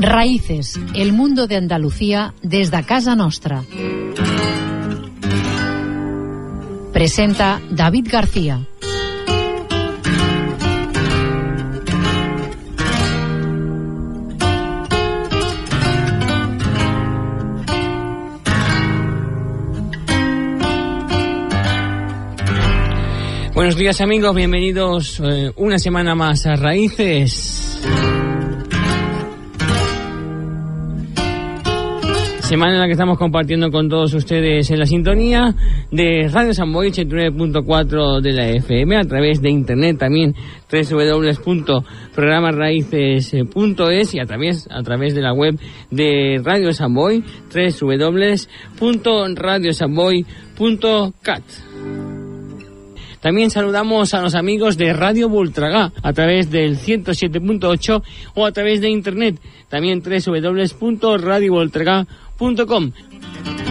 Raíces, el mundo de Andalucía desde casa nostra. Presenta David García. Buenos días amigos, bienvenidos eh, una semana más a Raíces. Semana en la que estamos compartiendo con todos ustedes en la sintonía de Radio San Boy 89.4 de la FM, a través de internet también www.programasraíces.es y a través, a través de la web de Radio San Boy www.radiosanboy.cat. También saludamos a los amigos de Radio Voltragá a través del 107.8 o a través de internet, también www.radiovoltragá.com www.radiomaría.com.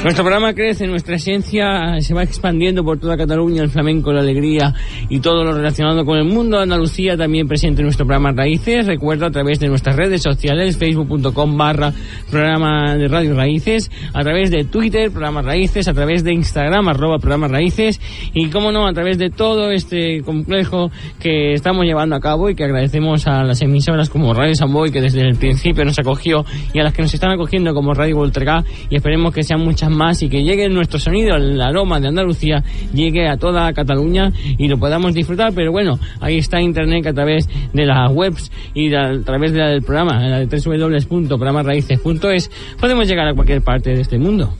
Nuestro programa crece, nuestra esencia se va expandiendo por toda Cataluña, el flamenco, la alegría y todo lo relacionado con el mundo Andalucía también presente en nuestro programa Raíces. Recuerdo a través de nuestras redes sociales, facebook.com barra programa de Radio Raíces, a través de Twitter, programa Raíces, a través de Instagram, arroba programa Raíces y, como no, a través de todo este complejo que estamos llevando a cabo y que agradecemos a las emisoras como Radio Samboy que desde el principio nos acogió y a las que nos están acogiendo como Radio Voltergá y esperemos que sean muchas más y que llegue nuestro sonido, el aroma de Andalucía, llegue a toda Cataluña y lo podamos disfrutar. Pero bueno, ahí está Internet a través de las webs y a través de la del programa, la de www.programasraíces.es, podemos llegar a cualquier parte de este mundo.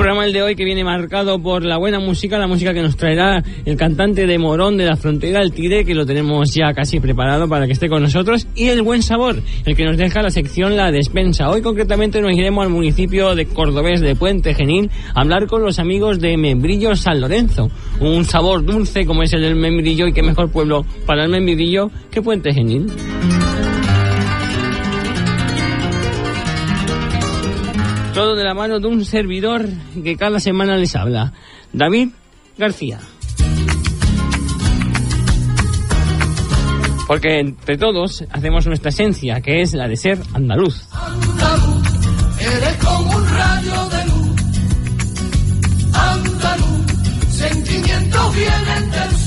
Programa el de hoy que viene marcado por la buena música, la música que nos traerá el cantante de Morón de la Frontera, el Tigre, que lo tenemos ya casi preparado para que esté con nosotros, y el buen sabor, el que nos deja la sección La Despensa. Hoy concretamente nos iremos al municipio de Cordobés de Puente Genil a hablar con los amigos de Membrillo San Lorenzo. Un sabor dulce como es el del membrillo y qué mejor pueblo para el membrillo que Puente Genil. Todo de la mano de un servidor que cada semana les habla, David García. Porque entre todos hacemos nuestra esencia, que es la de ser andaluz. Andaluz, eres como un rayo de luz. Andaluz, sentimientos vienen del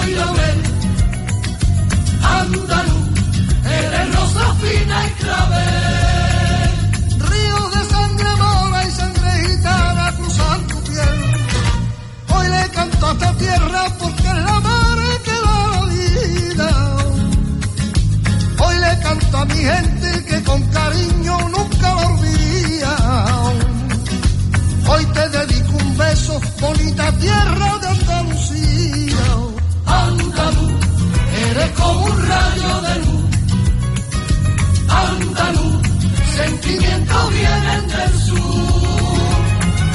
soy andaluz, eres rosa fina y clavel. Río de sangre mora y sangre gitana cruzan tu piel. Hoy le canto a esta tierra porque es la madre que la vida. Hoy le canto a mi gente que con cariño nunca lo. Hoy te dedico un beso, bonita tierra de Andalucía como un rayo de luz. Andaluz, sentimientos vienen del sur.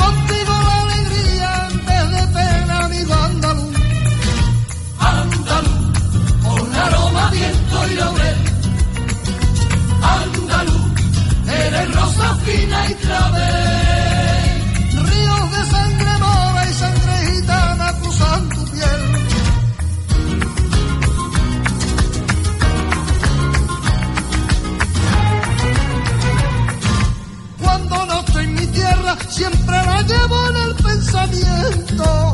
Contigo la alegría en vez de pena, amigo andaluz. Andaluz, con aroma, viento y laurel. Andaluz, eres rosa fina y clavel. siempre la llevo en el pensamiento.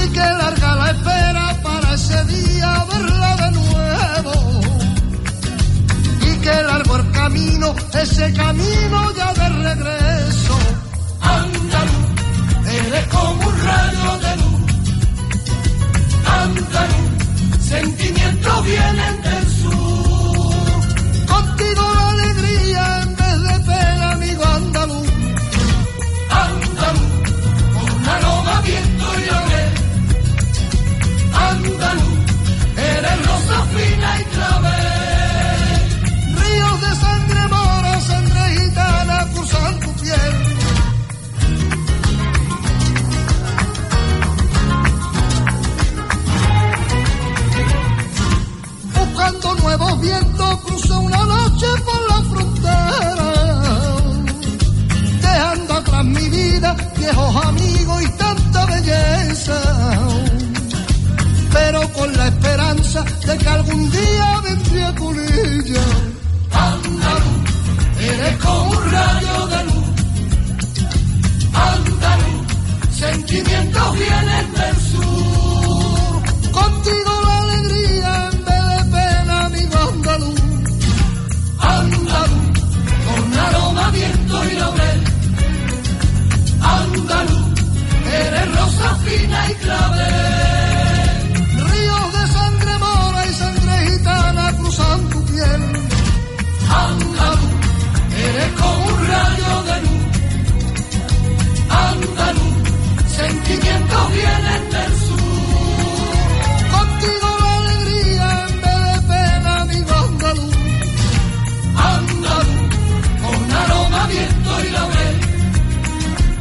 Y que larga la espera para ese día verla de nuevo. Y que largo el camino, ese camino ya de regreso.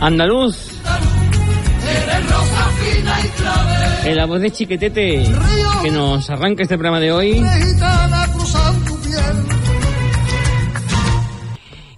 Andaluz. En la voz de Chiquetete, que nos arranca este programa de hoy.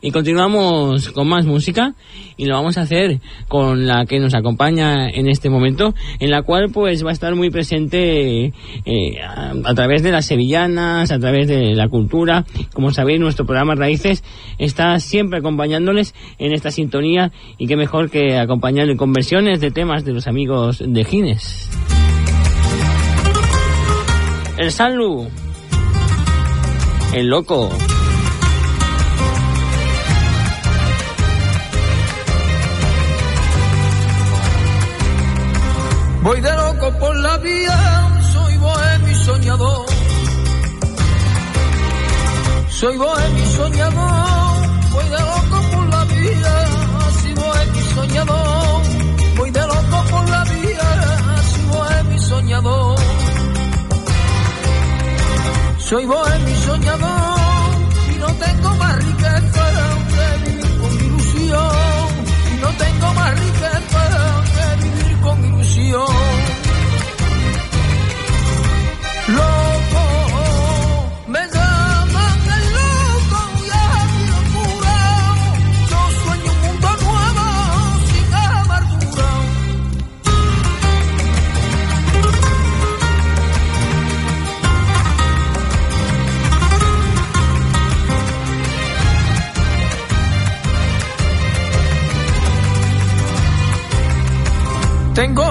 Y continuamos con más música y lo vamos a hacer con la que nos acompaña en este momento, en la cual pues va a estar muy presente eh, a, a, través de las sevillanas, a través de la cultura. Como sabéis, nuestro programa Raíces está siempre acompañándoles en esta sintonía y qué mejor que acompañar con versiones de temas de los amigos de Gines. El Sanlu, el loco. soy bohemio y soñador. Soy bohemio y soñador, voy de loco por la vida, así bohemio y soñador. Voy de loco por la vida, así bohemio y soñador. Soy bohemio y soñador. Tengo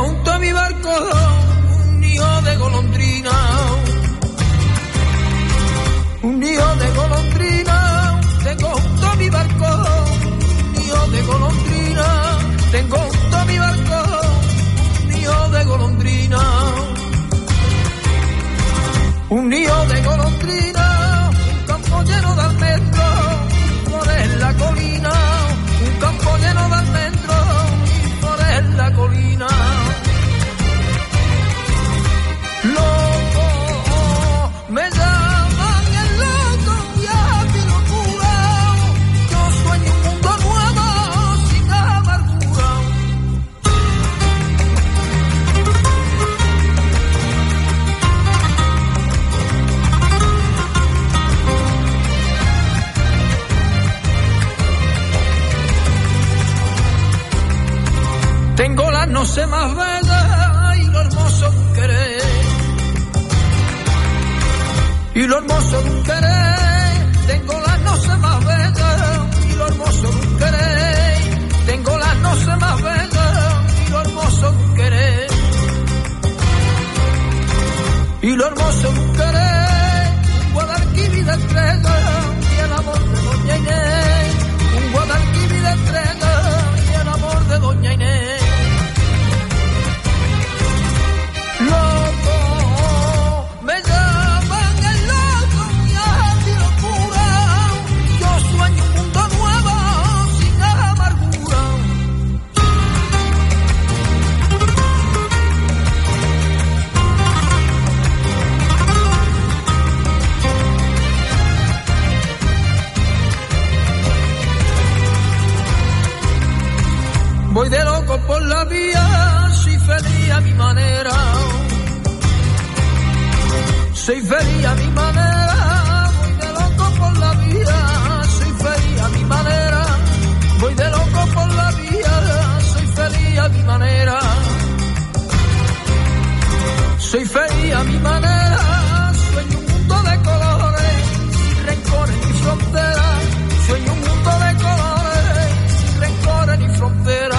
Soy feliz a mi manera, sueño un mundo de colores, sin rencores ni fronteras. Sueño un mundo de colores, sin rencores ni fronteras.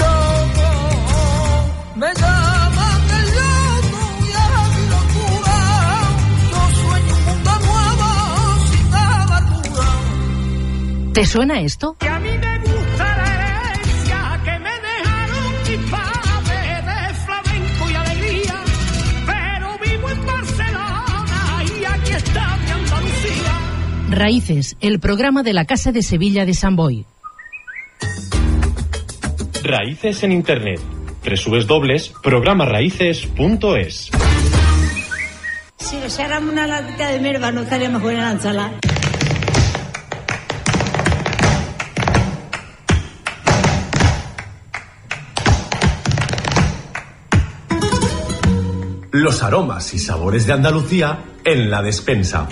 Loco, me llaman el loco y a mi locura. Yo sueño un mundo nuevo, sin amargura. ¿Te suena esto? Raíces, el programa de la Casa de Sevilla de San Boy. Raíces en Internet. www.programaraíces.es Si le echáramos una latita de mierda, no estaría mejor en la ensalada. Los aromas y sabores de Andalucía en la despensa.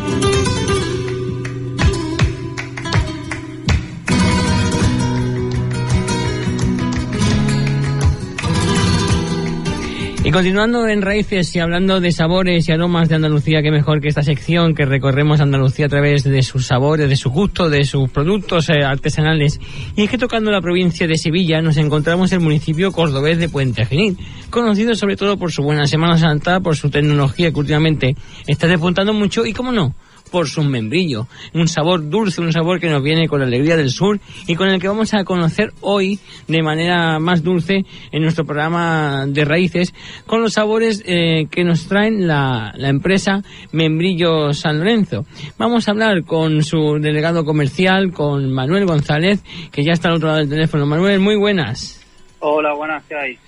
Continuando en raíces y hablando de sabores y aromas de Andalucía, qué mejor que esta sección que recorremos Andalucía a través de sus sabores, de su gusto, de sus productos eh, artesanales. Y es que tocando la provincia de Sevilla nos encontramos en el municipio cordobés de Puente Genil, conocido sobre todo por su buena Semana Santa, por su tecnología que últimamente está despuntando mucho y, cómo no, por su membrillo, un sabor dulce, un sabor que nos viene con la alegría del sur y con el que vamos a conocer hoy de manera más dulce en nuestro programa de raíces con los sabores eh, que nos traen la, la empresa Membrillo San Lorenzo. Vamos a hablar con su delegado comercial, con Manuel González, que ya está al otro lado del teléfono. Manuel, muy buenas. Hola, buenas, ¿qué hay?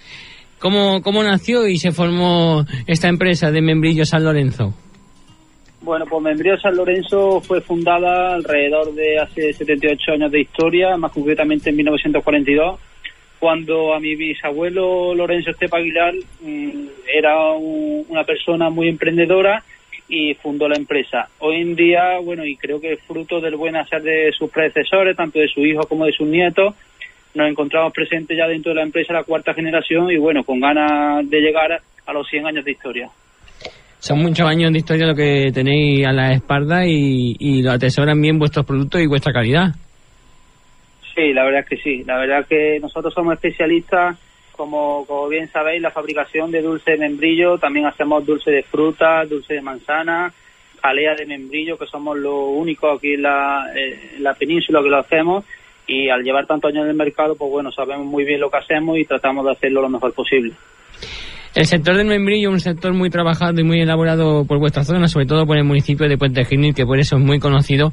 ¿Cómo, cómo nació y se formó esta empresa de Membrillo San Lorenzo? Bueno, pues Membrillo San Lorenzo fue fundada alrededor de hace 78 años de historia, más concretamente en 1942, cuando a mi bisabuelo Lorenzo Estepa Aguilar mm, era un- una persona muy emprendedora y fundó la empresa. Hoy en día, bueno, y creo que fruto del buen hacer de sus predecesores, tanto de su hijo como de sus nietos, nos encontramos presentes ya dentro de la empresa la cuarta generación y bueno, con ganas de llegar a los 100 años de historia. Son muchos años de historia lo que tenéis a la espalda y, y lo atesoran bien vuestros productos y vuestra calidad. Sí, la verdad es que sí. La verdad es que nosotros somos especialistas, como, como bien sabéis, la fabricación de dulce de membrillo. También hacemos dulce de fruta, dulce de manzana, jalea de membrillo, que somos los únicos aquí en la, eh, en la península que lo hacemos. Y al llevar tantos años en el mercado, pues bueno, sabemos muy bien lo que hacemos y tratamos de hacerlo lo mejor posible. El sector del membrillo es un sector muy trabajado y muy elaborado por vuestra zona, sobre todo por el municipio de Puente Genil, que por eso es muy conocido.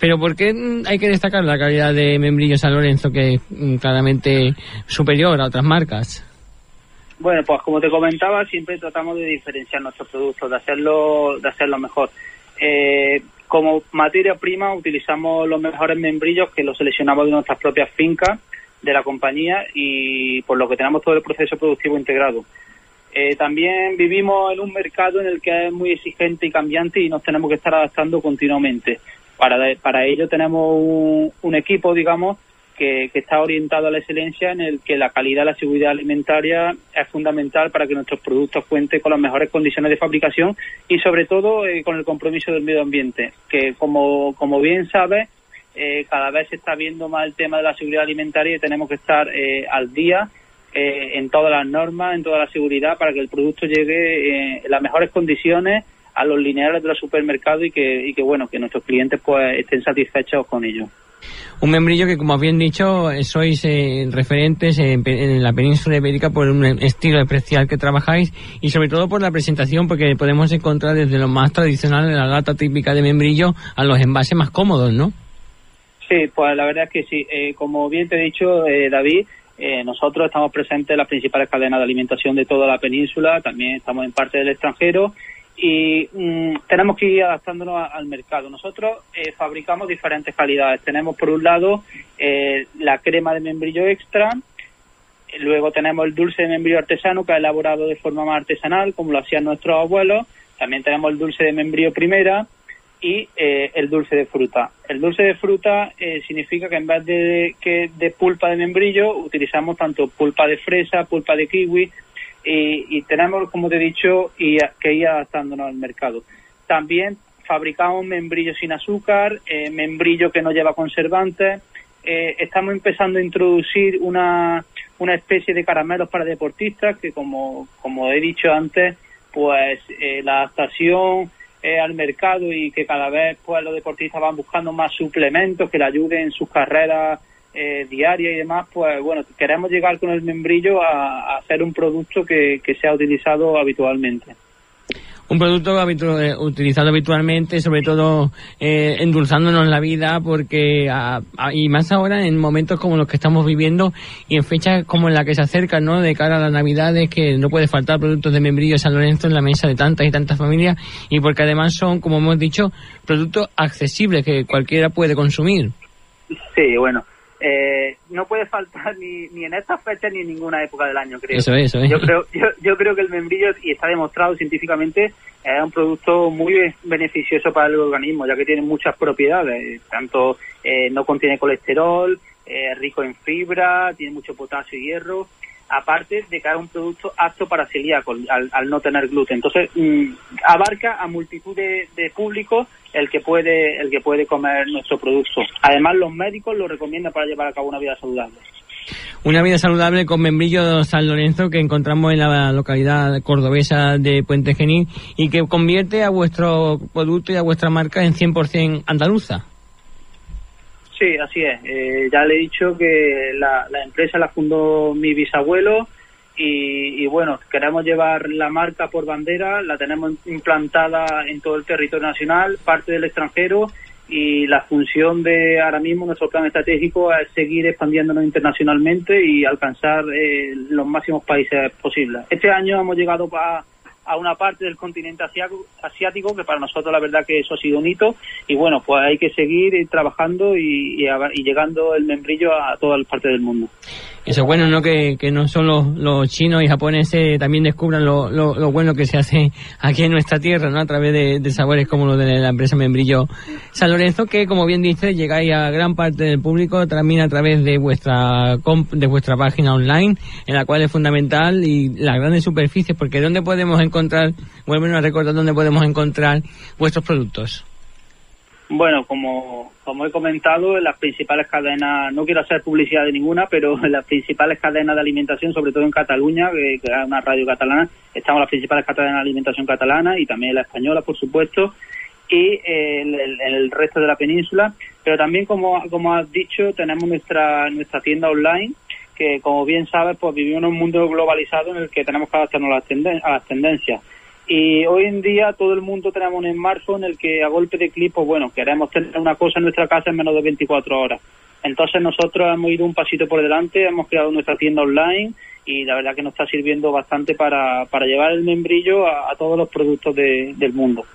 Pero ¿por qué hay que destacar la calidad de membrillo San Lorenzo, que es mm, claramente superior a otras marcas? Bueno, pues como te comentaba, siempre tratamos de diferenciar nuestros productos, de hacerlo, de hacerlo mejor. Eh, como materia prima utilizamos los mejores membrillos que los seleccionamos de nuestras propias fincas de la compañía y por lo que tenemos todo el proceso productivo integrado. Eh, también vivimos en un mercado en el que es muy exigente y cambiante y nos tenemos que estar adaptando continuamente. Para, para ello tenemos un, equipo, digamos, que, que está orientado a la excelencia en el que la calidad la seguridad alimentaria es fundamental para que nuestros productos cuenten con las mejores condiciones de fabricación y sobre todo eh, con el compromiso del medio ambiente, que como, como bien sabes, eh, cada vez se está viendo más el tema de la seguridad alimentaria y tenemos que estar eh, al día eh, en todas las normas, en toda la seguridad para que el producto llegue eh, en las mejores condiciones a los lineales de los supermercados y que, y que bueno que nuestros clientes pues estén satisfechos con ello. Un membrillo que, como habían dicho, eh, sois eh, referentes en la península ibérica por un estilo especial que trabajáis y sobre todo por la presentación, porque podemos encontrar desde lo más tradicional de la lata típica de membrillo a los envases más cómodos, ¿no? Sí, pues la verdad es que sí. Eh, como bien te he dicho, eh, David, eh, nosotros estamos presentes en las principales cadenas de alimentación de toda la península, también estamos en parte del extranjero y mm, tenemos que ir adaptándonos al mercado. Nosotros eh, fabricamos diferentes calidades. Tenemos por un lado eh, la crema de membrillo extra, Luego tenemos el dulce de membrillo artesano que es elaborado de forma más artesanal, como lo hacían nuestros abuelos. También tenemos el dulce de membrillo primera y eh, el dulce de fruta. El dulce de fruta eh, significa que en vez de, que de pulpa de membrillo utilizamos tanto pulpa de fresa, pulpa de kiwi y, tenemos, como te he dicho, y, que ir adaptándonos al mercado. También fabricamos membrillo sin azúcar, eh, membrillo que no lleva conservantes. Eh, estamos empezando a introducir una, una especie de caramelos para deportistas que, como, como he dicho antes, pues eh, la adaptación eh, al mercado y que cada vez pues los deportistas van buscando más suplementos que le ayuden en sus carreras eh, diarias y demás, pues bueno, queremos llegar con el membrillo a, a hacer un producto que, que sea utilizado habitualmente un producto habitu eh, utilizado habitualmente, sobre todo eh, endulzándonos la vida, porque a, a, y más ahora en momentos como los que estamos viviendo y en fechas como en la que se acercan, ¿no? De cara a las Navidades, que no puede faltar productos de membrillo San Lorenzo en la mesa de tantas y tantas familias, y porque además son, como hemos dicho, productos accesibles que cualquiera puede consumir. Sí, bueno, eh, no puede faltar ni, ni en estas fechas ni en ninguna época del año, creo. Eso es, eso es. Yo creo, yo, yo creo que el membrillo, y está demostrado científicamente, es un producto muy beneficioso para el organismo, ya que tiene muchas propiedades. Tanto eh, no contiene colesterol, eh, rico en fibra, tiene mucho potasio y hierro. Aparte de que es un producto apto para celíacos al, al no tener gluten. Entonces, mmm, abarca a multitud de, de públicos el que puede el que puede comer nuestro producto. Además, los médicos lo recomiendan para llevar a cabo una vida saludable. Una vida saludable con membrillo San Lorenzo que encontramos en la localidad cordobesa de Puente Genil y que convierte a vuestro producto y a vuestra marca en 100% andaluza. Sí, así es. Eh, ya le he dicho que la, la, empresa la fundó mi bisabuelo y, y, bueno, queremos llevar la marca por bandera, la tenemos implantada en todo el territorio nacional, parte del extranjero y la función de ahora mismo nuestro plan estratégico es seguir expandiéndonos internacionalmente y alcanzar eh, los máximos países posibles. Este año hemos llegado a, a una parte del continente asiático que para nosotros la verdad que eso ha sido un hito y bueno, pues hay que seguir trabajando y, llegando el membrillo a todas las partes del mundo. Eso es bueno, ¿no? Que, que no solo los, chinos y japoneses también descubran lo, lo, lo, bueno que se hace aquí en nuestra tierra, ¿no? A través de, sabores como los de la empresa Membrillo San Lorenzo, que como bien dice, llegáis a gran parte del público también a través de vuestra de vuestra página online, en la cual es fundamental y las grandes superficies, porque ¿dónde podemos encontrar, vuelven a recordar dónde podemos encontrar vuestros productos? Bueno, como, como he comentado, en las principales cadenas, no quiero hacer publicidad de ninguna, pero en las principales cadenas de alimentación, sobre todo en Cataluña, que, es una radio catalana, estamos las principales cadenas de alimentación catalana y también la española, por supuesto, y eh, en, el, en el resto de la península. Pero también, como, como has dicho, tenemos nuestra, nuestra tienda online, que como bien sabes, pues vivimos en un mundo globalizado en el que tenemos que adaptarnos las, tenden a las tendencias. Y hoy en día todo el mundo tenemos un smartphone en el que a golpe de clip, pues bueno, queremos tener una cosa en nuestra casa en menos de 24 horas. Entonces nosotros hemos ido un pasito por delante, hemos creado nuestra tienda online y la verdad que nos está sirviendo bastante para, para llevar el membrillo a, a todos los productos de, del mundo.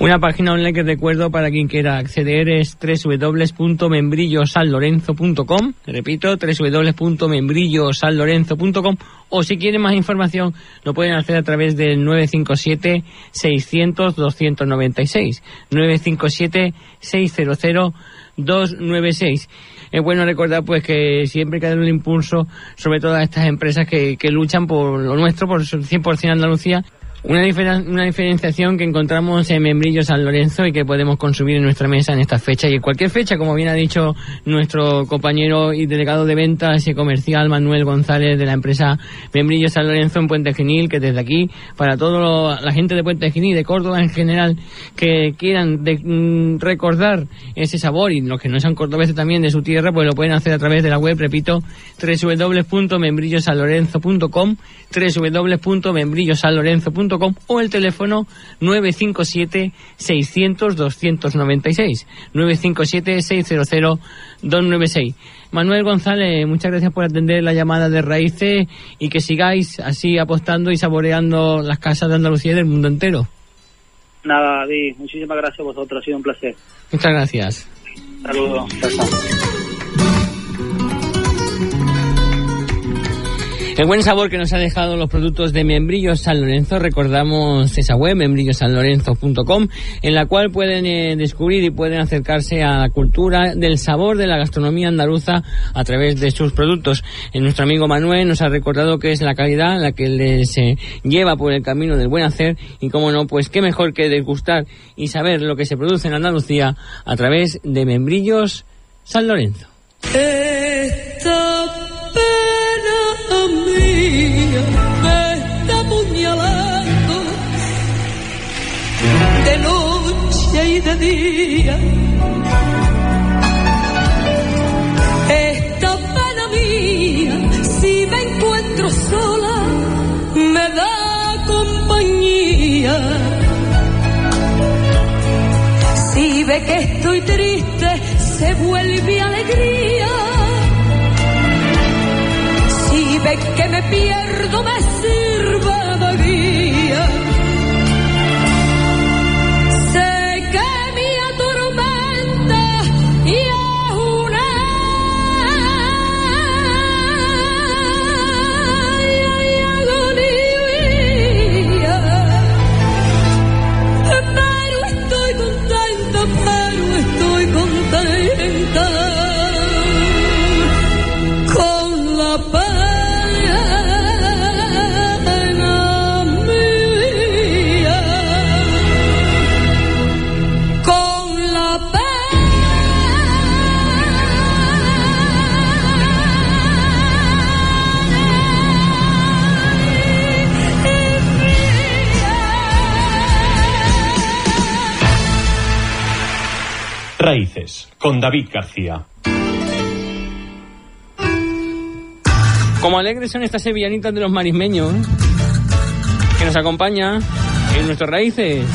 Una página online que recuerdo para quien quiera acceder es www.membrillosanlorenzo.com. Repito, www.membrillosanlorenzo.com. O si quieren más información, lo pueden hacer a través del 957-600-296. 957-600-296. Es bueno recordar pues que siempre hay que dar un impulso sobre todo a estas empresas que, que luchan por lo nuestro, por 100% Andalucía. Una, diferen una, diferenciación que encontramos en Membrillo San Lorenzo y que podemos consumir en nuestra mesa en esta fecha. Y en cualquier fecha, como bien ha dicho nuestro compañero y delegado de ventas y comercial Manuel González de la empresa Membrillo San Lorenzo en Puente Genil, que desde aquí, para toda la gente de Puente Genil, de Córdoba en general, que quieran de, mm, recordar ese sabor y los que no sean cordobeses también de su tierra, pues lo pueden hacer a través de la web, repito, www.membrillosanlorenzo.com www.membrillosanlorenzo.com o el teléfono 957 600 296 957 600 296 Manuel González, muchas gracias por atender la llamada de Raíces y que sigáis así apostando y saboreando las casas de Andalucía y del mundo entero. Nada, David, muchísimas gracias a vosotros, ha sido un placer. Muchas gracias. Saludos. El buen sabor que nos ha dejado los productos de Membrillos San Lorenzo, recordamos esa web, membrillosanlorenzo.com, en la cual pueden eh, descubrir y pueden acercarse a la cultura del sabor de la gastronomía andaluza a través de sus productos. Eh, nuestro amigo Manuel nos ha recordado que es la calidad la que les eh, lleva por el camino del buen hacer y, como no, pues qué mejor que degustar y saber lo que se produce en Andalucía a través de Membrillos San Lorenzo. Esta pena mía, si me encuentro sola, me da compañía. Si ve que estoy triste, se vuelve alegría. Si ve que me pierdo, me sirve de guía. Con David García. Como alegres son estas sevillanitas de los marismeños que nos acompaña en nuestras raíces.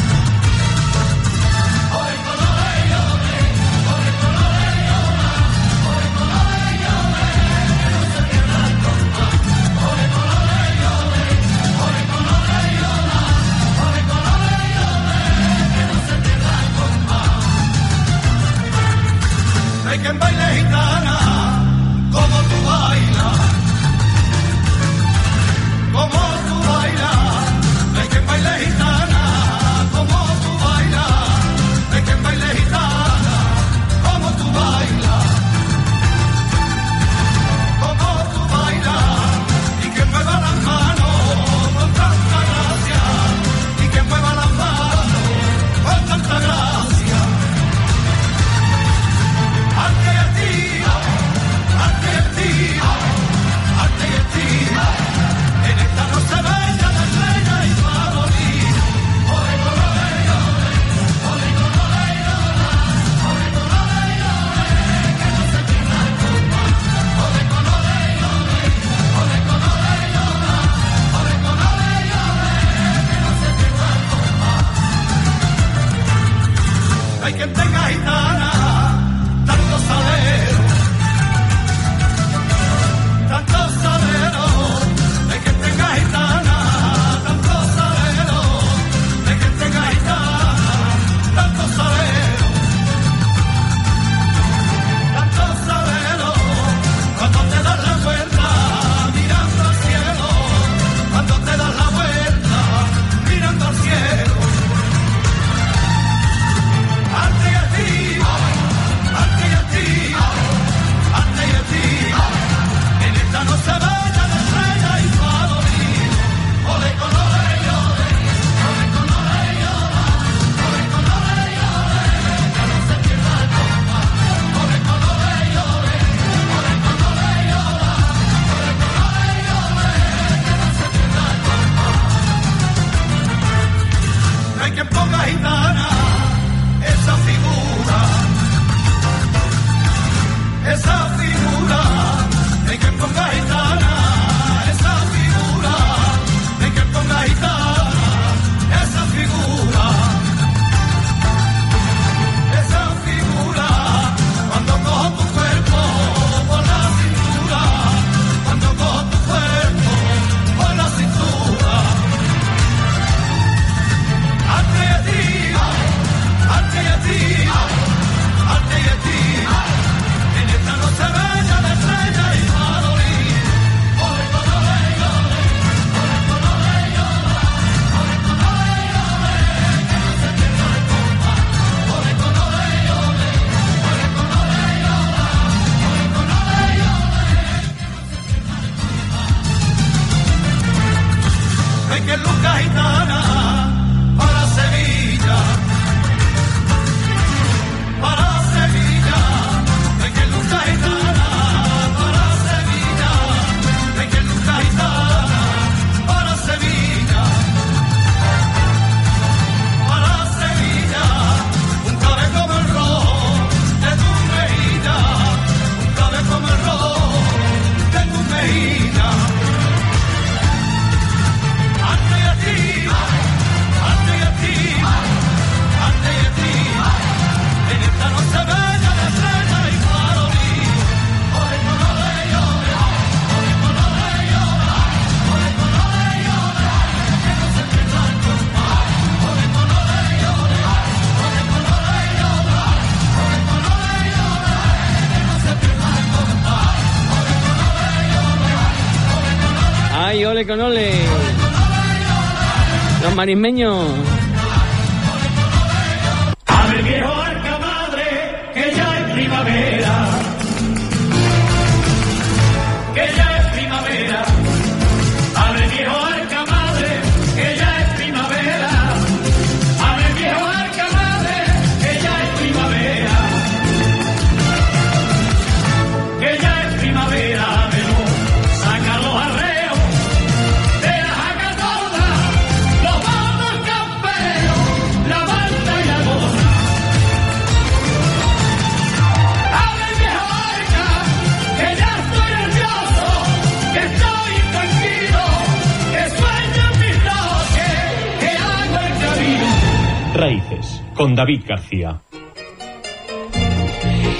Con David García.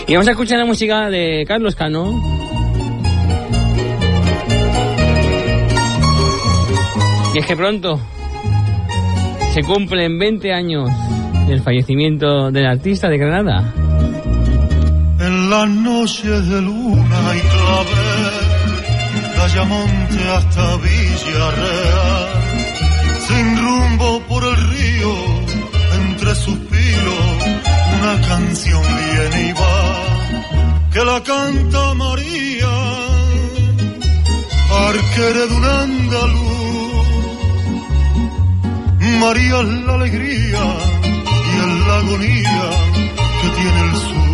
Y vamos a escuchar la música de Carlos Cano. Y es que pronto se cumplen 20 años del fallecimiento del artista de Granada. En las noches de luna y clavel, de Ayamonte hasta Villarreal, canción viene y va, que la canta María, arquere de un andaluz. María es la alegría y es la agonía que tiene el sur.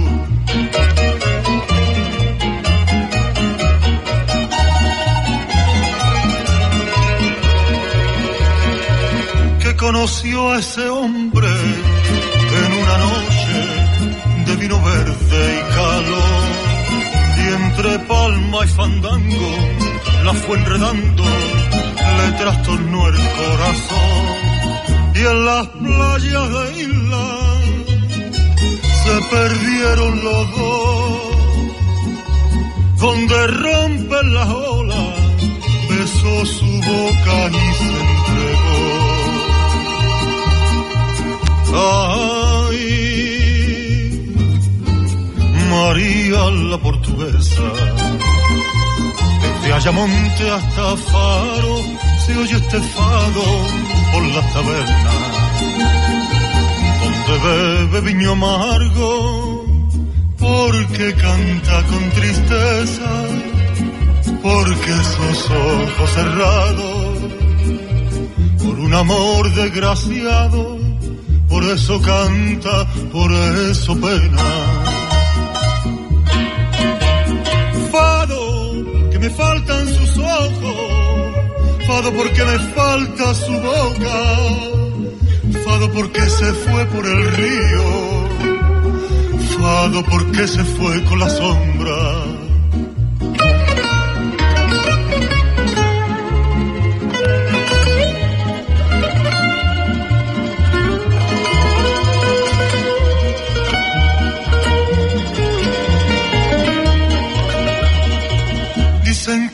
que conoció a ese hombre vino verde y calor. Y entre palma y fandango la fue enredando, le trastornó el corazón. Y en las playas de isla se perdieron los dos. Donde rompen las olas, besó su boca y se entregó. Ay, María la portuguesa, desde Ayamonte hasta Faro se oye este fado por las tabernas, donde bebe viño amargo, porque canta con tristeza, porque sus ojos cerrados, por un amor desgraciado, por eso canta, por eso pena. Faltan sus ojos, fado porque me falta su boca, fado porque se fue por el río, fado porque se fue con la sombra.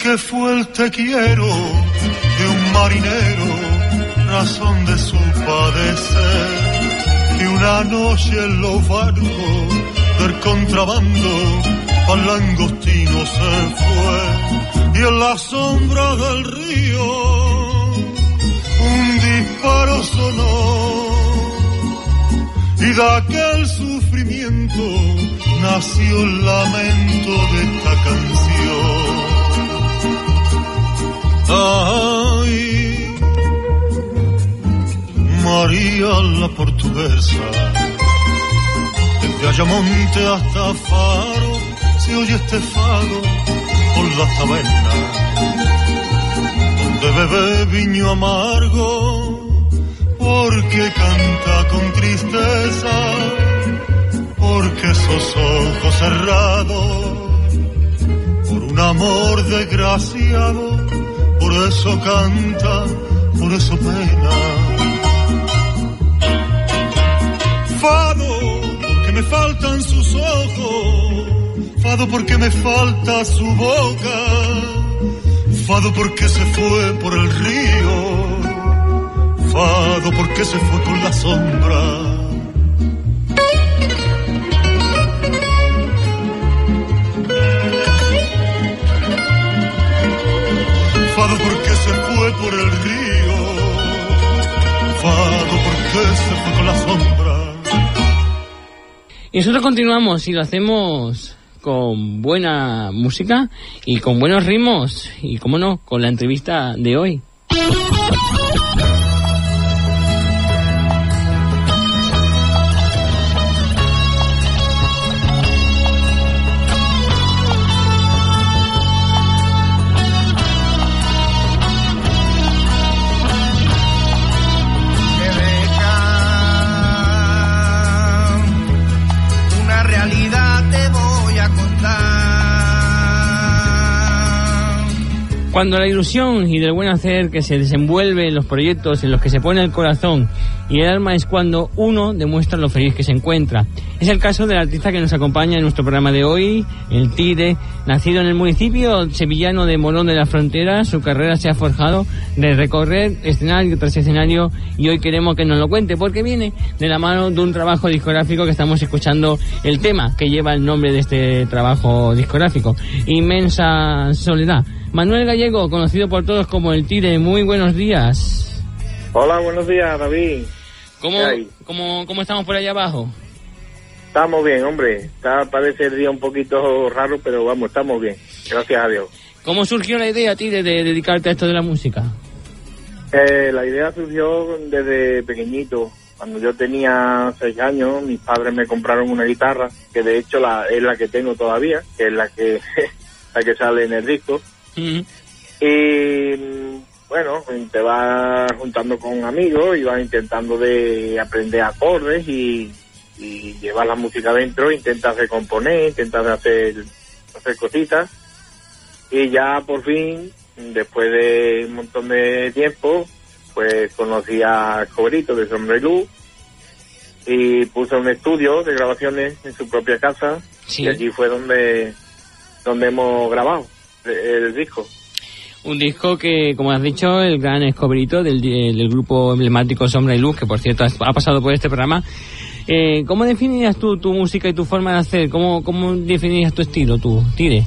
Que fue el te quiero de un marinero, razón de su padecer. Que una noche en los barcos del contrabando al langostino se fue. Y en la sombra del río un disparo sonó. Y de aquel sufrimiento nació el lamento de esta canción. Ay, María la portuguesa. Desde Ayamonte hasta Faro se oye este fado por la taberna, donde bebe viño amargo, porque canta con tristeza, porque esos ojos cerrados, por un amor desgraciado, por eso canta, por eso pena. Fado, porque me faltan sus ojos, fado porque me falta su boca, fado porque se fue por el río, fado porque se fue con la sombra. Fado porque se fue por el río, fado porque se fue con la sombra. Y nosotros continuamos y lo hacemos con buena música y con buenos ritmos y, como no, con la entrevista de hoy. Cuando la ilusión y del buen hacer que se desenvuelve en los proyectos en los que se pone el corazón y el alma es cuando uno demuestra lo feliz que se encuentra. Es el caso del artista que nos acompaña en nuestro programa de hoy, el Tire. Nacido en el municipio sevillano de Molón de la Frontera, su carrera se ha forjado de recorrer escenario tras escenario y hoy queremos que nos lo cuente porque viene de la mano de un trabajo discográfico que estamos escuchando el tema que lleva el nombre de este trabajo discográfico, Inmensa Soledad. Manuel Gallego, conocido por todos como el Tire, muy buenos días. Hola, buenos días, David. ¿Cómo, cómo, cómo estamos por allá abajo? Estamos bien, hombre. Está, parece el día un poquito raro, pero vamos, estamos bien. Gracias a Dios. ¿Cómo surgió la idea a ti de, de dedicarte a esto de la música? Eh, la idea surgió desde pequeñito. Cuando yo tenía seis años, mis padres me compraron una guitarra, que de hecho la, es la que tengo todavía, que es la que, la que sale en el disco. Y bueno, te vas juntando con amigos y vas intentando de aprender acordes y, y llevar la música adentro, intentas de componer, intentas de hacer, hacer cositas. Y ya por fin, después de un montón de tiempo, pues conocí a Cobrito de Sombra y Luz y puso un estudio de grabaciones en su propia casa. Y allí fue donde, donde hemos grabado el, disco. Un disco que, como has dicho, el gran escobrito del, del grupo emblemático Sombra y Luz, que por cierto ha pasado por este programa. Eh, ¿Cómo definirías tú tu música y tu forma de hacer? ¿Cómo, cómo definirías tu estilo, tú, Tire?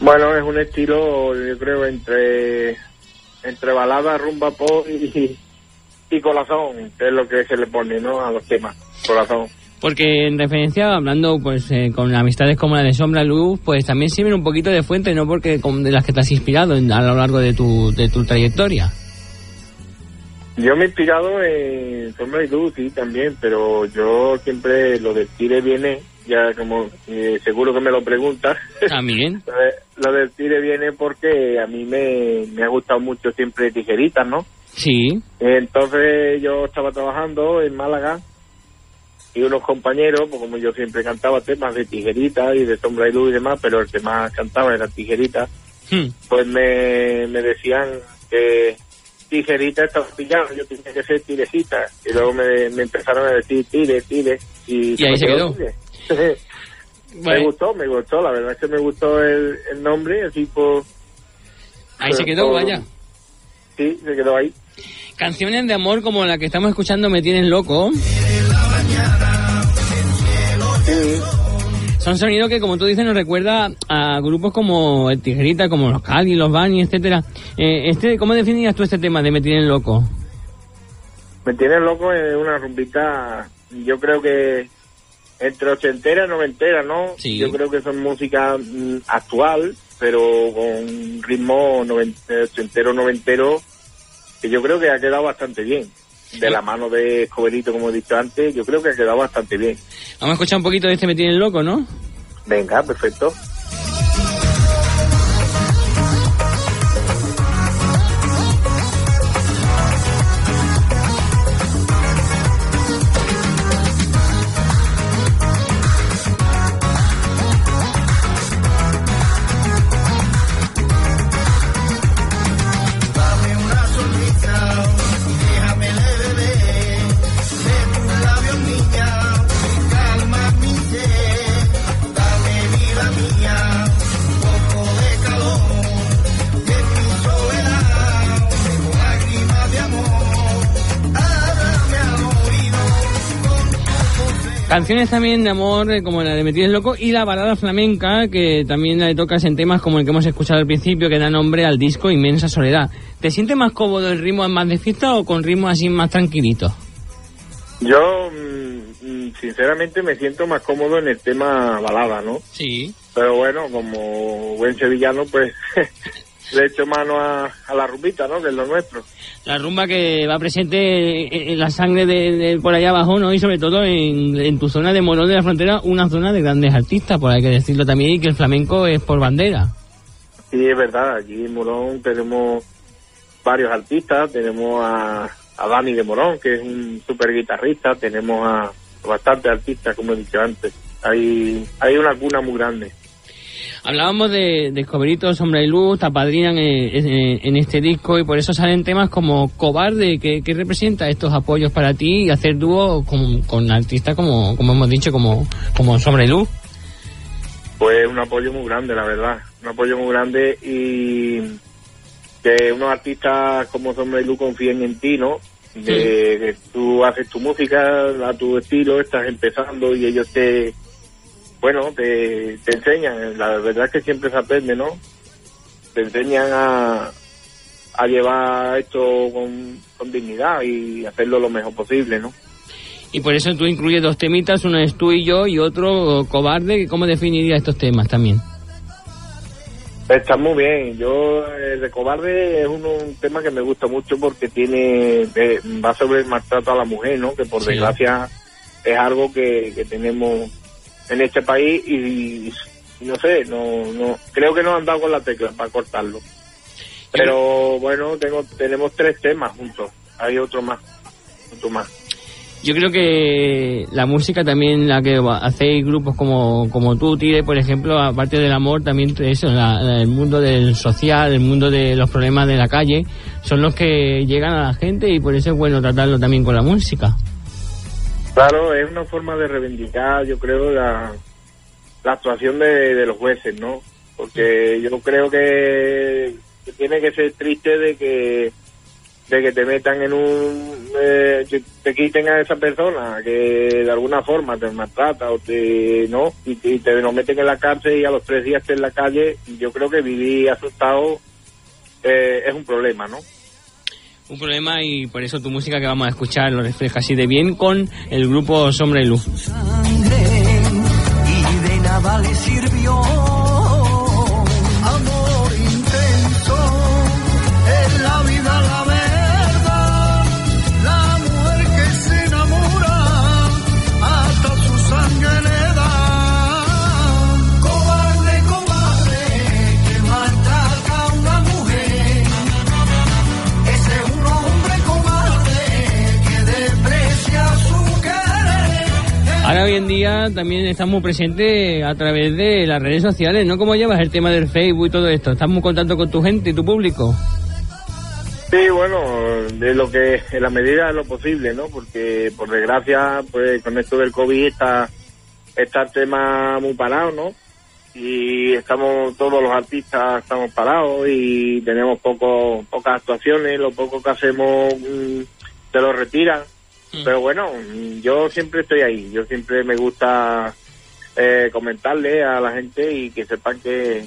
Bueno, es un estilo, yo creo, entre entre balada, rumba, pop y, y corazón, que es lo que se le pone, ¿no? A los temas, corazón. Porque en referencia, hablando pues eh, con amistades como la de Sombra y Luz, pues también sirven un poquito de fuente, no porque con- de las que te has inspirado en- a lo largo de tu, de tu trayectoria. Yo me he inspirado en Sombra y Luz, sí, también, pero yo siempre lo del tire viene, ya como eh, seguro que me lo preguntas. También. lo, de- lo del tire viene porque a mí me, me ha gustado mucho siempre tijeritas, ¿no? Sí. Entonces yo estaba trabajando en Málaga y unos compañeros, pues como yo siempre cantaba temas de tijeritas y de sombra y luz y demás, pero el que más cantaba era tijeritas, Hmm. pues me, me decían que tijerita estaba pillado, yo tenía que ser tirecita. Y luego me, me empezaron a decir tire, tire. Y, Y ahí se quedó. Tire. me gustó, me gustó, la verdad es que me gustó el, el nombre, así por... Ahí se quedó, por- vaya. Sí, se quedó ahí. Canciones de amor como la que estamos escuchando me tienen loco. Son sonidos que, como tú dices, nos recuerda a grupos como el Tijerita, como los Cali, los Bani, etcétera. Eh, este, ¿Cómo definirías tú este tema de Me tienen loco? Me tiene loco en una rumbita, yo creo que entre ochentera y noventera, ¿no? Sí. Yo creo que son música mm, actual, pero con ritmo noven- ochentero, noventero, que yo creo que ha quedado bastante bien. De la mano de Escoberito, como he dicho antes, yo creo que ha quedado bastante bien. Vamos a escuchar un poquito de este Me Tienen Loco, ¿no? Venga, perfecto. Canciones también de amor, eh, como la de Me Tienes Loco, y la balada flamenca, que también la tocas en temas como el que hemos escuchado al principio, que da nombre al disco Inmensa Soledad. ¿Te sientes más cómodo el ritmo más de fiesta o con ritmos así más tranquilitos? Yo, mm, mm, sinceramente, me siento más cómodo en el tema balada, ¿no? Sí. Pero bueno, como buen sevillano, pues le echo mano a, a la rumbita, ¿no? Que es lo nuestro. La rumba que va presente en la sangre de, de por allá abajo, ¿no? Y sobre todo en, en tu zona de Morón de la Frontera, una zona de grandes artistas, por hay que decirlo también, y que el flamenco es por bandera. Sí, es verdad, aquí en Morón tenemos varios artistas, tenemos a, a Dani de Morón, que es un super guitarrista, tenemos a bastantes artistas, como he dicho antes. Hay, hay una cuna muy grande. Hablábamos de, de Sombra y Luz, te apadrinan en, en- en este disco y por eso salen temas como Cobarde, que, que representa estos apoyos para ti y hacer dúo con, con artistas como, como hemos dicho, como, como Sombra y Luz. Pues un apoyo muy grande, la verdad. Un apoyo muy grande y que unos artistas como Sombra y Luz confíen en ti, ¿no? De que tú haces tu música a tu estilo, estás empezando y ellos te, bueno, te, te enseñan. La verdad es que siempre se aprende, ¿no? Te enseñan a, a llevar esto con, con dignidad y hacerlo lo mejor posible, ¿no? Y por eso tú incluyes dos temitas, uno es tú y yo y otro Cobarde. ¿Cómo definirías estos temas también? Está muy bien. Yo, el de cobarde es un, un tema que me gusta mucho porque tiene eh, va sobre el maltrato a la mujer, ¿no? Que por Sí. desgracia es algo que, que tenemos en este país y, no sé, no, no creo que no han dado con la tecla para cortarlo. Pero bueno, tengo tenemos tres temas juntos. Hay otro más, otro más. Yo creo que la música también, la que hacéis grupos como, como tú, Tire, por ejemplo, aparte del amor, también eso, el mundo del social, el mundo de los problemas de la calle, son los que llegan a la gente y por eso es bueno tratarlo también con la música. Claro, es una forma de reivindicar, yo creo, la, la actuación de, de los jueces, ¿no? Porque yo creo que, tiene que ser triste de que de que te metan en un eh, te quiten a esa persona que de alguna forma te maltrata o te no y te lo meten en la cárcel y a los tres días estés en la calle yo creo que vivir asustado eh, es un problema no Un problema y por eso tu música que vamos a escuchar lo refleja así de bien con el grupo Sombra y Luz. sirvió. Hoy en día también estás muy presente a través de las redes sociales, ¿no? ¿Cómo llevas el tema del Facebook y todo esto? ¿Estás muy contacto con tu gente y tu público? Sí, bueno, de lo que, en la medida de lo posible, ¿no? Porque, por desgracia, pues con esto del COVID está, está el tema muy parado, ¿no? Y estamos, todos los artistas estamos parados y tenemos poco, pocas actuaciones, lo poco que hacemos mm, se lo retiran. Pero bueno, mm, yo siempre estoy ahí, yo siempre me gusta eh, comentarle a la gente y que sepan que,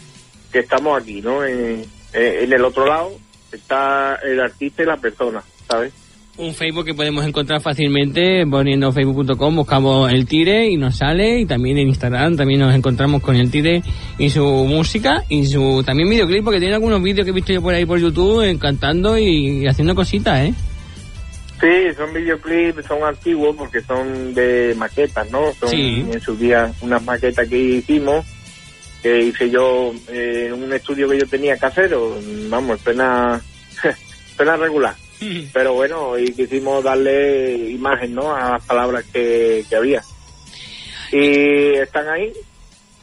que estamos aquí, ¿no? En, en el otro lado está el artista y la persona, ¿sabes? Un Facebook que podemos encontrar fácilmente poniendo facebook.com, buscamos el Tire y nos sale y también en Instagram también nos encontramos con el Tire y su música y su también videoclip porque tiene algunos vídeos que he visto yo por ahí por YouTube eh, cantando y haciendo cositas, ¿eh? Sí, son videoclips, son antiguos porque son de maquetas, ¿no? Son Sí. en su día unas maquetas que hicimos, que hice yo eh, en un estudio que yo tenía casero, vamos, pena, pena regular. Pero bueno, y quisimos darle imagen, ¿no? A las palabras que, que había. Y están ahí,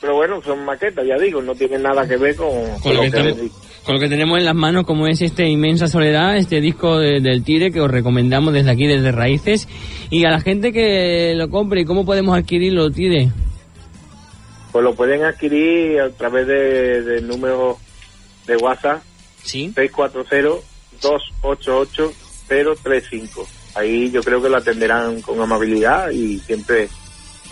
pero bueno, son maquetas, ya digo, no tienen nada que ver con, Con lo, que que con lo que tenemos en las manos, como es este Inmensa Soledad, este disco de- del Tire que os recomendamos desde aquí, desde Raíces. Y a la gente que lo compre, ¿y cómo podemos adquirirlo, Tire? pues lo pueden adquirir a través de, del número de WhatsApp ¿Sí? 640-288-035. Ahí yo creo que lo atenderán con amabilidad y siempre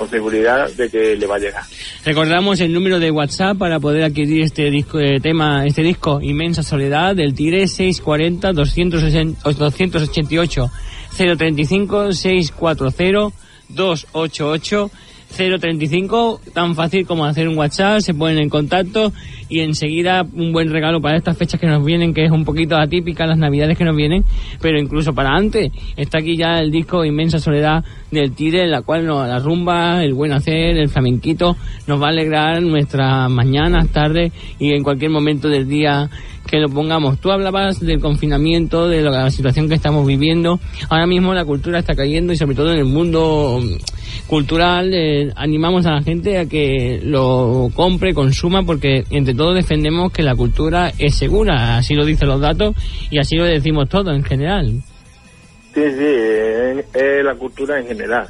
con seguridad de que le va a llegar. Recordamos el número de WhatsApp para poder adquirir este disco, eh, tema, este disco Inmensa Soledad del Tire 640 260 288 035 640 288 035, tan fácil como hacer un WhatsApp, se ponen en contacto y enseguida un buen regalo para estas fechas que nos vienen, que es un poquito atípica las navidades que nos vienen, pero incluso para antes. Está aquí ya el disco Inmensa Soledad del Tire, en la cual nos, la rumba, el buen hacer, el flamenquito, nos va a alegrar nuestras mañanas, tardes y en cualquier momento del día que lo pongamos. Tú hablabas del confinamiento, de la situación que estamos viviendo. Ahora mismo la cultura está cayendo y sobre todo en el mundo cultural eh, animamos a la gente a que lo compre, consuma, porque entre todos defendemos que la cultura es segura. Así lo dicen los datos y así lo decimos todos en general. Sí, sí, es, es la cultura en general.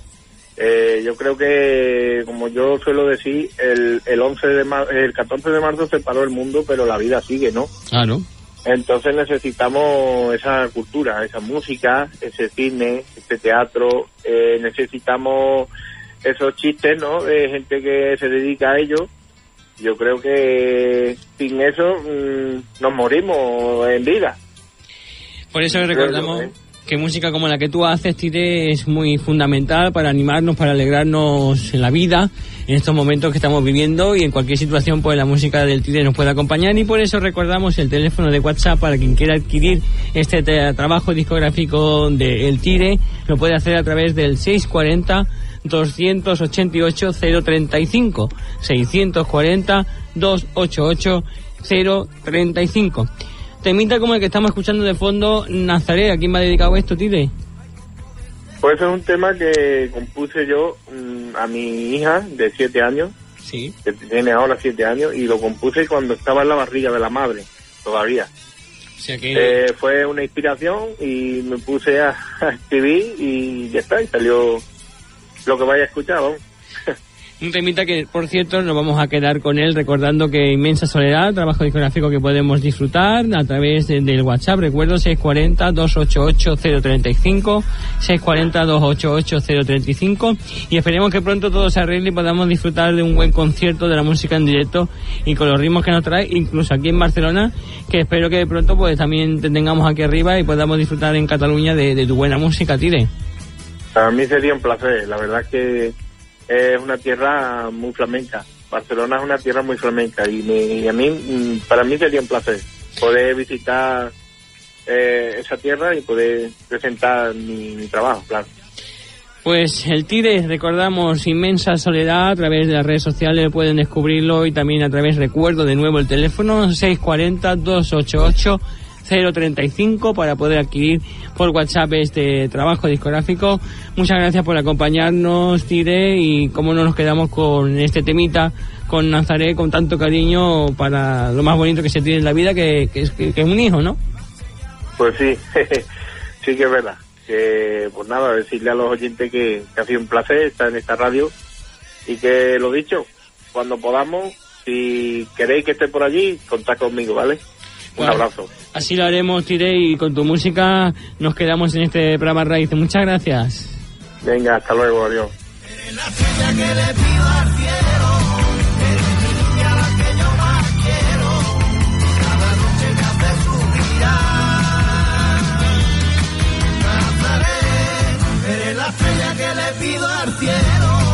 Eh, yo creo que, como yo suelo decir, el, el 11 de mar- el 14 de marzo se paró el mundo, pero la vida sigue, ¿no? Claro. Entonces necesitamos esa cultura, esa música, ese cine, ese teatro, eh, necesitamos esos chistes, ¿no? De gente que se dedica a ello. Yo creo que sin eso mm, nos morimos en vida. Por eso recordamos ¿eh? que música como la que tú haces, Tire, es muy fundamental para animarnos, para alegrarnos en la vida, en estos momentos que estamos viviendo y en cualquier situación, pues la música del Tire nos puede acompañar y por eso recordamos el teléfono de WhatsApp para quien quiera adquirir este te- trabajo discográfico de El Tire, lo puede hacer a través del 640 288 035 640 288 035 Temita como el que estamos escuchando de fondo, Nazaret, ¿a quién va dedicado esto, Tire? Pues es un tema que compuse yo mm, a mi hija de siete años, Sí. que tiene ahora siete años, y lo compuse cuando estaba en la barriga de la madre, todavía. O sea que... Eh, fue una inspiración y me puse a, a escribir y ya está, y salió lo que vaya a escuchar, vamos. Temita que, por cierto, nos vamos a quedar con él recordando que Inmensa Soledad, trabajo discográfico que podemos disfrutar a través de- del WhatsApp, recuerdo 640-288-035, 640-288-035 y esperemos que pronto todo se arregle y podamos disfrutar de un buen concierto de la música en directo y con los ritmos que nos trae, incluso aquí en Barcelona, que espero que pronto pues también te tengamos aquí arriba y podamos disfrutar en Cataluña de, de tu buena música, Tire. Para mí sería un placer, la verdad que es una tierra muy flamenca. Barcelona es una tierra muy flamenca y, me- a mí, mm, para mí sería un placer poder visitar eh, esa tierra y poder presentar mi, mi trabajo, claro. Pues el Tire, recordamos, inmensa soledad, a través de las redes sociales pueden descubrirlo y también a través, recuerdo de nuevo el teléfono 640-288-035 para poder adquirir por WhatsApp este trabajo discográfico. Muchas gracias por acompañarnos, Tire, y cómo no nos quedamos con este temita con Nazaret con tanto cariño para lo más bonito que se tiene en la vida, que, es, que es un hijo, ¿no? Pues sí, sí que es verdad. Que, pues nada, decirle a los oyentes que, que ha sido un placer estar en esta radio y que lo dicho, cuando podamos, si queréis que esté por allí, contad conmigo, ¿vale? Un Vale. abrazo. Así lo haremos, Tire, y con tu música nos quedamos en este programa Raíces. Muchas gracias. Venga, hasta luego, adiós. Eres la estrella que le pido al cielo.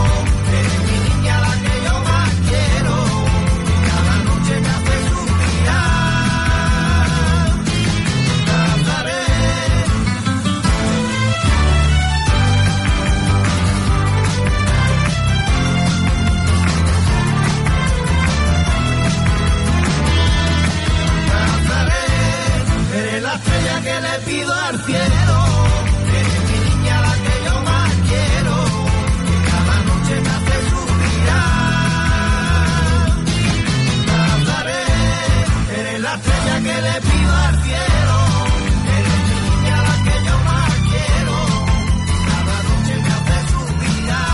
le pido al cielo eres mi niña la que yo más quiero, que cada noche me hace suspirar. Nazaré, eres la estrella que le pido al cielo, eres mi niña la que yo más quiero, cada noche me hace suspirar.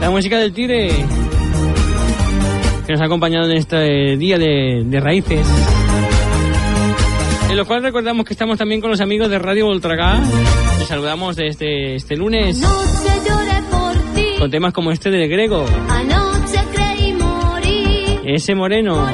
La música del tigre que nos ha acompañado en este día de, raíces. En lo cual recordamos que estamos también con los amigos de Radio Voltragá. Les saludamos desde este lunes. Con temas como este del Grego. Ese moreno.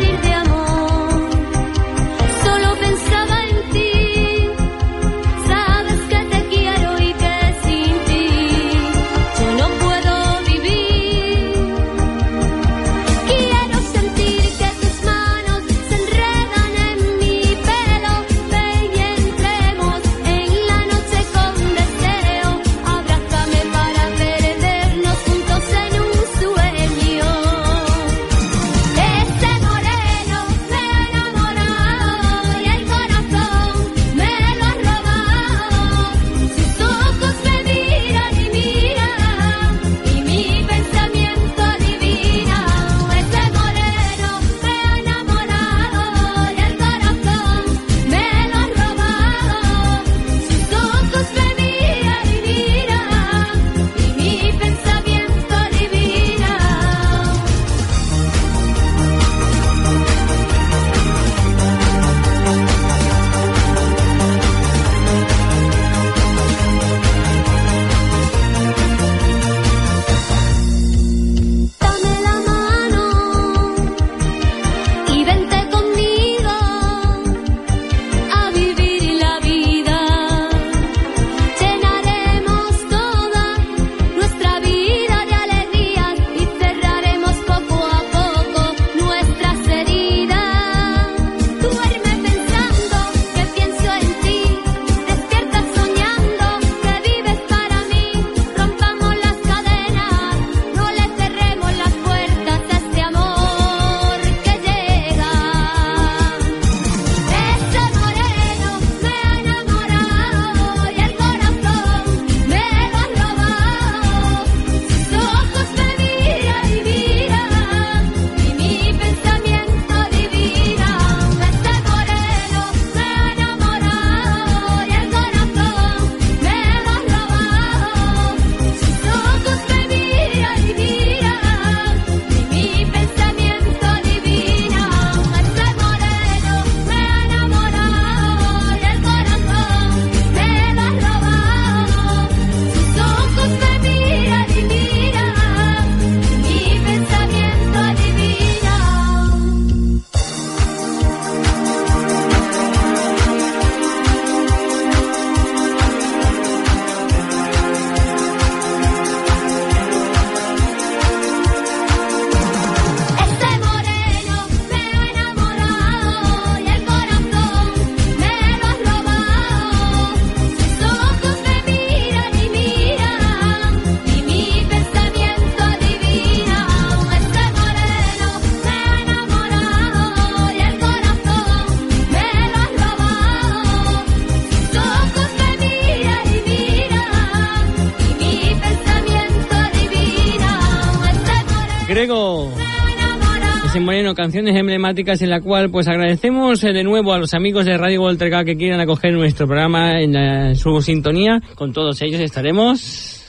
canciones emblemáticas en la cual pues agradecemos eh, de nuevo a los amigos de Radio Volterga que quieran acoger nuestro programa en su sintonía. Con todos ellos estaremos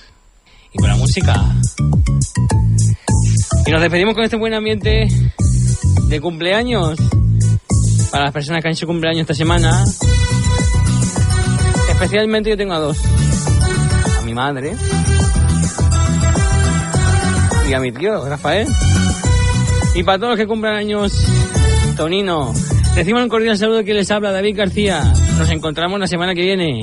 y con la música. Y nos despedimos con este buen ambiente de cumpleaños para las personas que han hecho cumpleaños esta semana. Especialmente yo tengo a dos. A mi madre y a mi tío, Rafael. Y para todos los que cumplan años, Tonino, reciban un cordial saludo que les habla David García. Nos encontramos la semana que viene.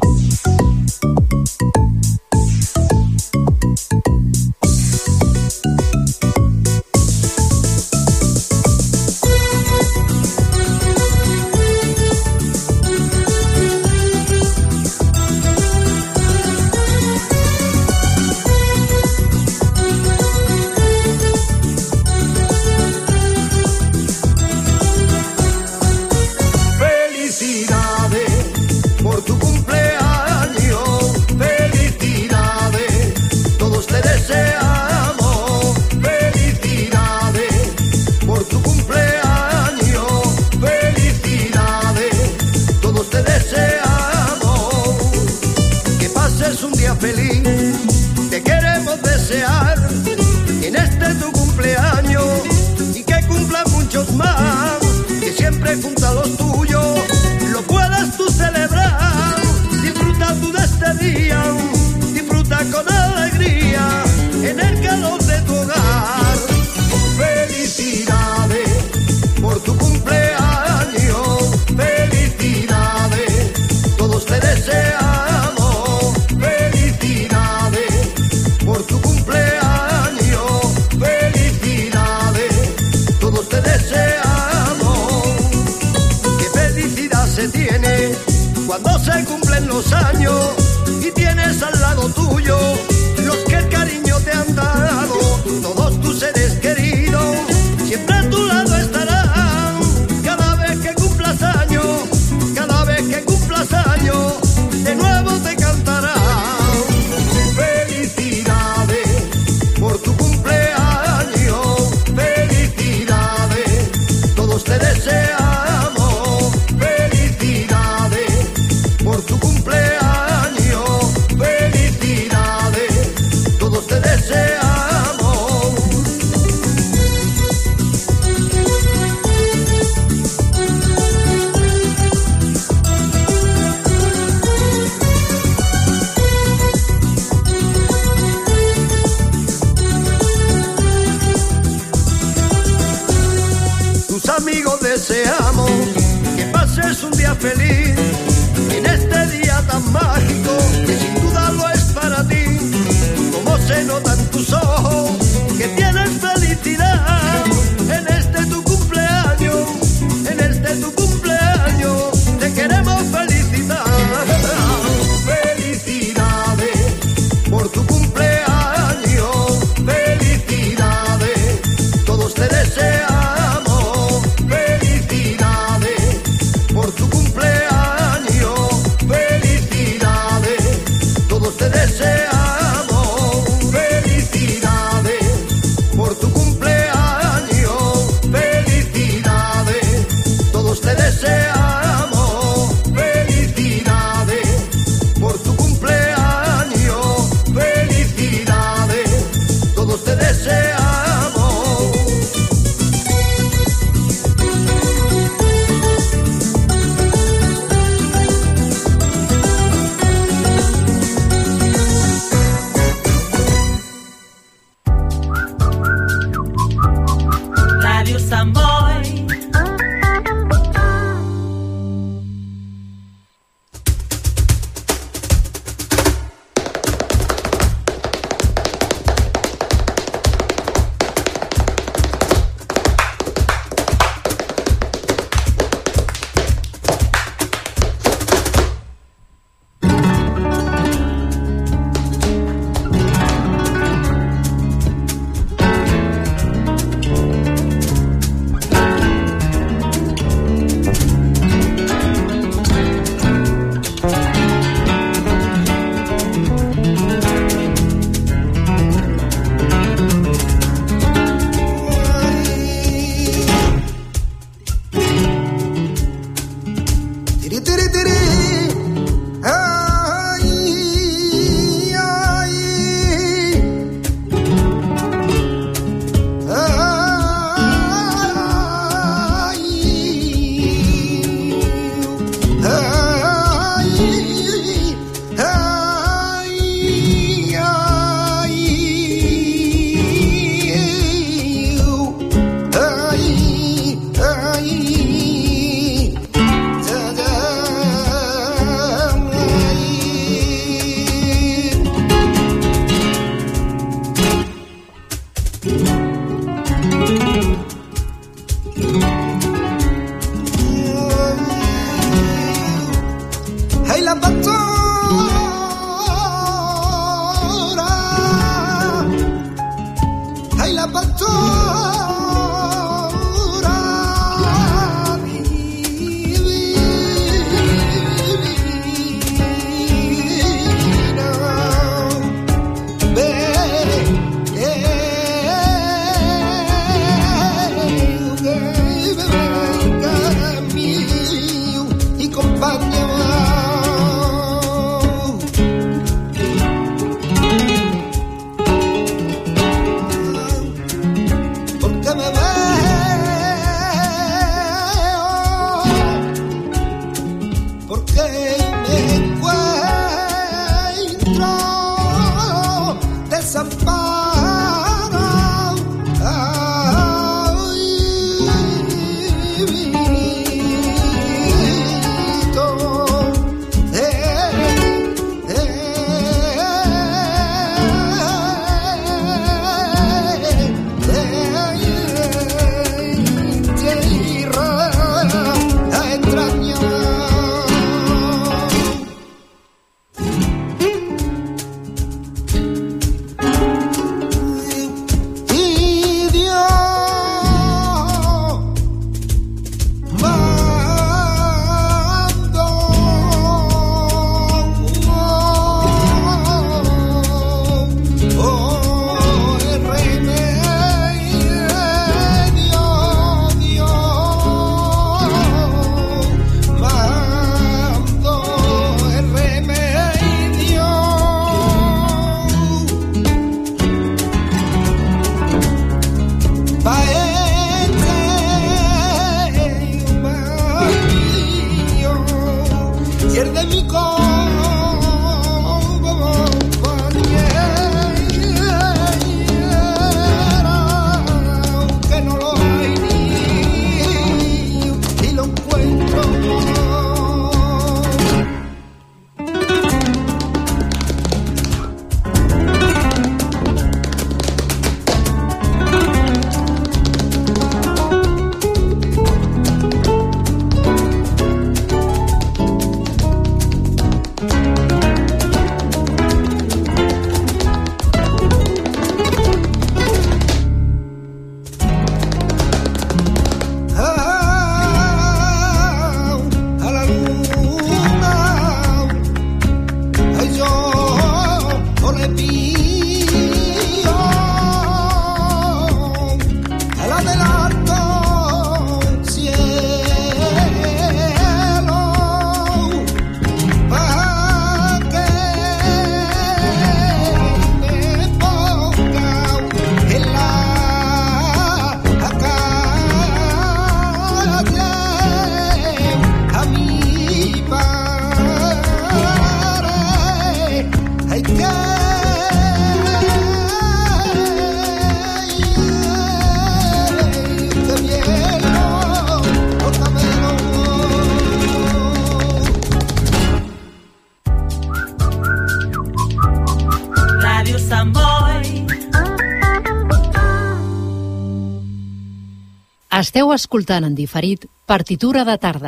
Cuando se cumplen los años Esteu escoltant en diferit Partitura de tarda